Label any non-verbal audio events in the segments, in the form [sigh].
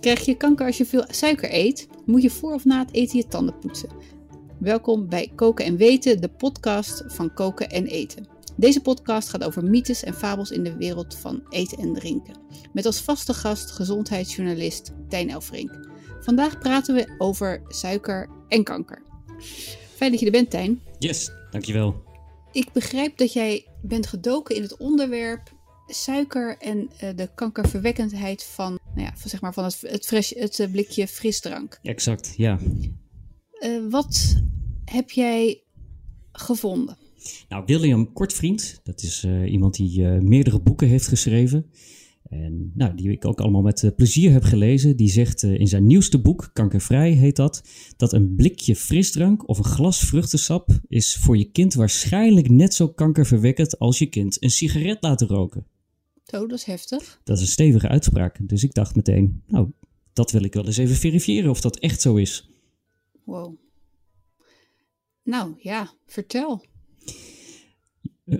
Krijg je kanker als je veel suiker eet? Moet je voor of na het eten je tanden poetsen? Welkom bij Koken en Weten, de podcast van Koken en Eten. Deze podcast gaat over mythes en fabels in de wereld van eten en drinken. Met als vaste gast gezondheidsjournalist Tijn Elfrink. Vandaag praten we over suiker en kanker. Fijn dat je er bent, Tijn. Yes, dankjewel. Ik begrijp dat jij bent gedoken in het onderwerp suiker en uh, de kankerverwekkendheid van, nou ja, van, zeg maar van het, het, fresh, het uh, blikje frisdrank. Exact, ja. Uh, wat heb jij gevonden? Nou, William Kortvriend, dat is iemand die meerdere boeken heeft geschreven. En nou, die ik ook allemaal met plezier heb gelezen. Die zegt in zijn nieuwste boek, Kankervrij heet dat, dat een blikje frisdrank of een glas vruchtensap is voor je kind waarschijnlijk net zo kankerverwekkend als je kind een sigaret laten roken. Zo, dat is heftig. Dat is een stevige uitspraak. Dus ik dacht meteen, nou, dat wil ik wel eens even verifiëren of dat echt zo is. Wow. Nou ja, vertel. Is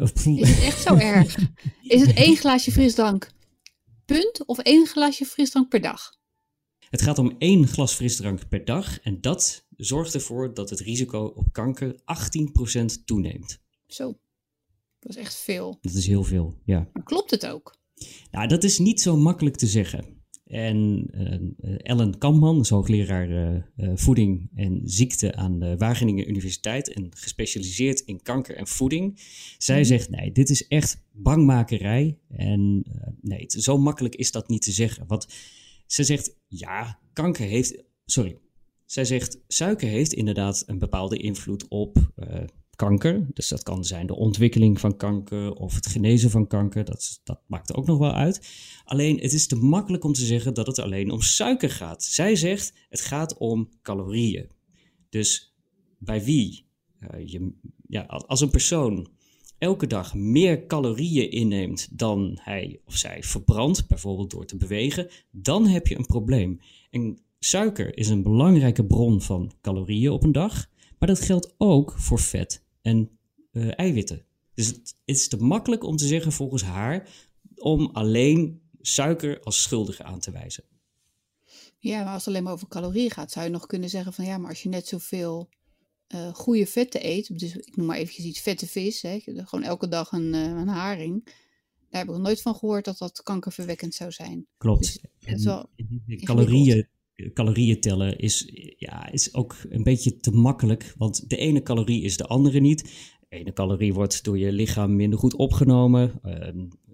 het echt zo [laughs] erg? Is het één glaasje frisdrank punt of één glaasje frisdrank per dag? Het gaat om één glas frisdrank per dag en dat zorgt ervoor dat het risico op kanker 18% toeneemt. Zo, dat is echt veel. Dat is heel veel, ja. Maar klopt het ook? Nou, dat is niet zo makkelijk te zeggen. En uh, Ellen Kampman is hoogleraar uh, uh, voeding en ziekte aan de Wageningen Universiteit en gespecialiseerd in kanker en voeding. Zij mm. zegt: nee, dit is echt bangmakerij. En nee, het, zo makkelijk is dat niet te zeggen. Want ze zegt: ja, kanker heeft. Sorry. Zij zegt: suiker heeft inderdaad een bepaalde invloed op kanker. Dus dat kan zijn de ontwikkeling van kanker of het genezen van kanker. Dat, dat maakt ook nog wel uit. Alleen het is te makkelijk om te zeggen dat het alleen om suiker gaat. Zij zegt het gaat om calorieën. Dus bij wie uh, je, ja, als een persoon elke dag meer calorieën inneemt dan hij of zij verbrandt, bijvoorbeeld door te bewegen, dan heb je een probleem. En suiker is een belangrijke bron van calorieën op een dag, maar dat geldt ook voor vet en uh, eiwitten. Dus het, het, is te makkelijk om te zeggen volgens haar om alleen suiker als schuldige aan te wijzen. Ja, maar als het alleen maar over calorieën gaat, zou je nog kunnen zeggen van ja, maar als je net zoveel uh, goede vetten eet, dus ik noem maar eventjes iets vette vis, hè, gewoon elke dag een, uh, een haring, daar heb ik nog nooit van gehoord dat dat kankerverwekkend zou zijn. Klopt. Dus is wel calorieën, calorieën tellen is, ja, is ook een beetje te makkelijk. Want de ene calorie is de andere niet. De ene calorie wordt door je lichaam minder goed opgenomen. Uh,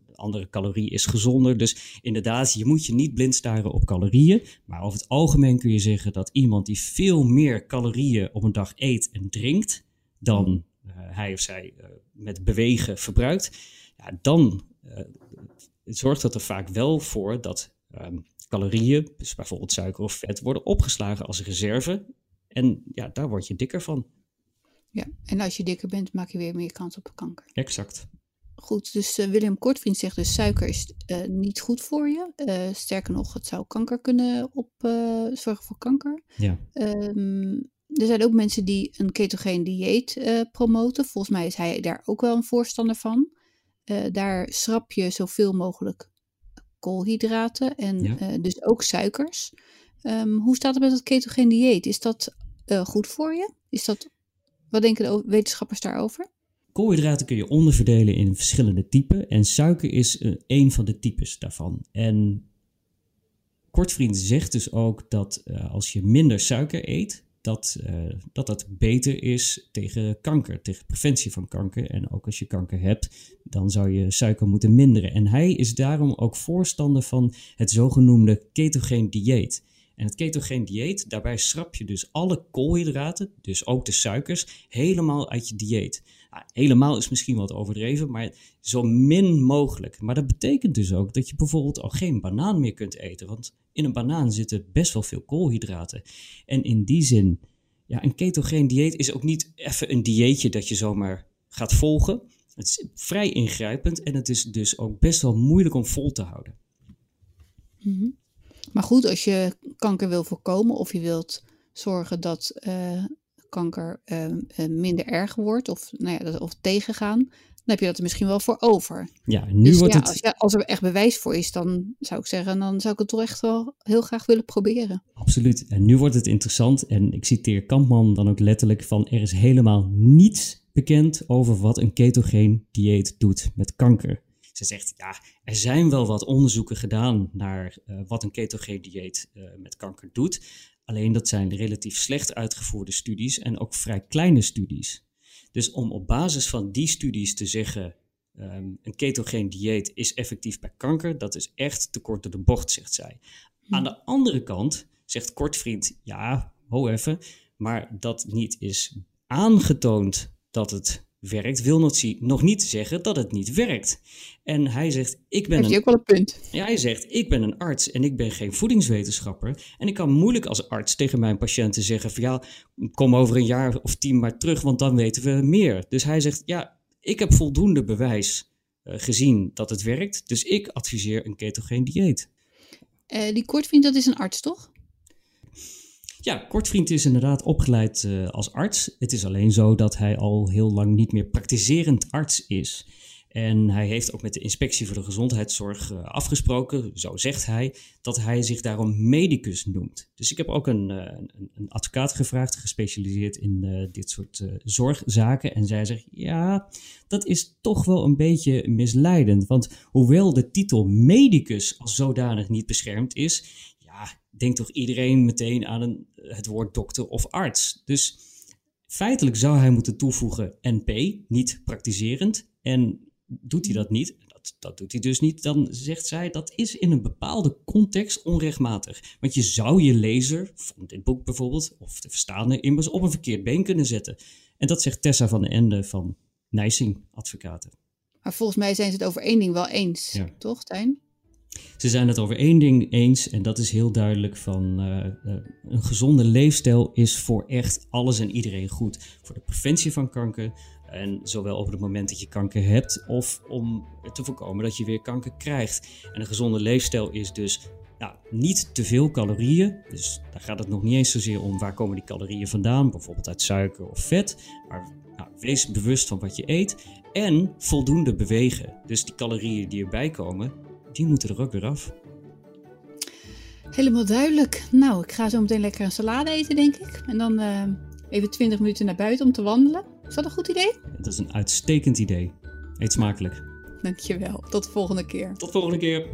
de andere calorie is gezonder. Dus inderdaad, je moet je niet blind staren op calorieën. Maar over het algemeen kun je zeggen dat iemand die veel meer calorieën op een dag eet en drinkt. dan uh, hij of zij uh, met bewegen verbruikt. Ja, dan uh, zorgt dat er vaak wel voor dat. Um, calorieën, dus bijvoorbeeld suiker of vet, worden opgeslagen als reserve. En ja, daar word je dikker van. Ja, en als je dikker bent, maak je weer meer kans op kanker. Exact. Goed, dus uh, Willem Kortvriend zegt dus suiker is uh, niet goed voor je. Uh, sterker nog, het zou kanker kunnen op, zorgen voor kanker. Ja. Um, er zijn ook mensen die een ketogeen dieet promoten. Volgens mij is hij daar ook wel een voorstander van. daar schrap je zoveel mogelijk koolhydraten en ja. uh, dus ook suikers. Um, hoe staat het met het ketogeen dieet? Is dat uh, goed voor je? Is dat, wat denken de wetenschappers daarover? Koolhydraten kun je onderverdelen in verschillende typen en suiker is uh, een van de types daarvan. En Kortvriend zegt dus ook dat als je minder suiker eet, dat, uh, dat dat beter is tegen kanker, tegen preventie van kanker. En ook als je kanker hebt, dan zou je suiker moeten minderen. En hij is daarom ook voorstander van het zogenoemde ketogeen dieet. En het ketogeen dieet, daarbij schrap je dus alle koolhydraten, dus ook de suikers, helemaal uit je dieet. Nou, helemaal is misschien wat overdreven, maar zo min mogelijk. Maar dat betekent dus ook dat je bijvoorbeeld al geen banaan meer kunt eten, want in een banaan zitten best wel veel koolhydraten. En in die zin, ja, een ketogeen dieet is ook niet even een dieetje dat je zomaar gaat volgen. Het is vrij ingrijpend en het is dus ook best wel moeilijk om vol te houden. Mm. Maar goed, als je kanker wil voorkomen of je wilt zorgen dat uh, kanker uh, minder erg wordt of, nou ja, of tegengaan, dan heb je dat er misschien wel voor over. Ja, nu dus wordt ja, het... als, ja, als er echt bewijs voor is, dan zou ik zeggen, dan zou ik het toch echt wel heel graag willen proberen. Absoluut. En nu wordt het interessant. En ik citeer Kampman dan ook letterlijk van... er is helemaal niets bekend over wat een ketogeen dieet doet met kanker. Ze zegt, ja, er zijn wel wat onderzoeken gedaan naar uh, wat een ketogeen dieet uh, met kanker doet. Alleen dat zijn relatief slecht uitgevoerde studies en ook vrij kleine studies. Dus om op basis van die studies te zeggen, um, een ketogeen dieet is effectief bij kanker, dat is echt te kort door de bocht, zegt zij. Hm. Aan de andere kant zegt Kortvriend, ja, ho even, maar dat niet is aangetoond dat het werkt, wil nog niet zeggen dat het niet werkt. En hij zegt, ik ben Heeft een... ook wel een punt. Ja, hij zegt, ik ben een arts en ik ben geen voedingswetenschapper. En ik kan moeilijk als arts tegen mijn patiënten zeggen van ja, kom over een jaar of tien maar terug, want dan weten we meer. Dus hij zegt, ja, ik heb voldoende bewijs uh, gezien dat het werkt, dus ik adviseer een ketogeen dieet. Uh, die Kortvriend, dat is een arts, toch? Ja, Kortvriend is inderdaad opgeleid uh, als arts. Het is alleen zo dat hij al heel lang niet meer praktiserend arts is. En hij heeft ook met de Inspectie voor de Gezondheidszorg uh, afgesproken, zo zegt hij, dat hij zich daarom medicus noemt. Dus ik heb ook een, uh, een, advocaat gevraagd, gespecialiseerd in dit soort zorgzaken. En zij zegt, ja, dat is toch wel een beetje misleidend. Want hoewel de titel medicus als zodanig niet beschermd is, ja, denkt toch iedereen meteen aan een, het woord dokter of arts. Dus feitelijk zou hij moeten toevoegen NP, niet praktiserend. En doet hij dat niet, dat, dat doet hij dus niet, dan zegt zij dat is in een bepaalde context onrechtmatig. Want je zou je lezer, van dit boek bijvoorbeeld, of de verstaande, immers op een verkeerd been kunnen zetten. En dat zegt Tessa van den Ende van Nijsing Advocaten. Maar volgens mij zijn ze het over één ding wel eens, ja. toch Tijn? Ze zijn het over één ding eens en dat is heel duidelijk van uh, uh, een gezonde leefstijl is voor echt alles en iedereen goed. Voor de preventie van kanker en zowel op het moment dat je kanker hebt of om te voorkomen dat je weer kanker krijgt. En een gezonde leefstijl is dus nou, niet te veel calorieën. Dus daar gaat het nog niet eens zozeer om waar komen die calorieën vandaan, bijvoorbeeld uit suiker of vet. Maar nou, wees bewust van wat je eet en voldoende bewegen. Dus die calorieën die erbij komen, die moeten er ook weer af. Helemaal duidelijk. Nou, ik ga zo meteen lekker een salade eten, denk ik. En dan uh, even 20 minuten naar buiten om te wandelen. Is dat een goed idee? Dat is een uitstekend idee. Eet smakelijk. Dankjewel. Tot de volgende keer. Tot de volgende keer.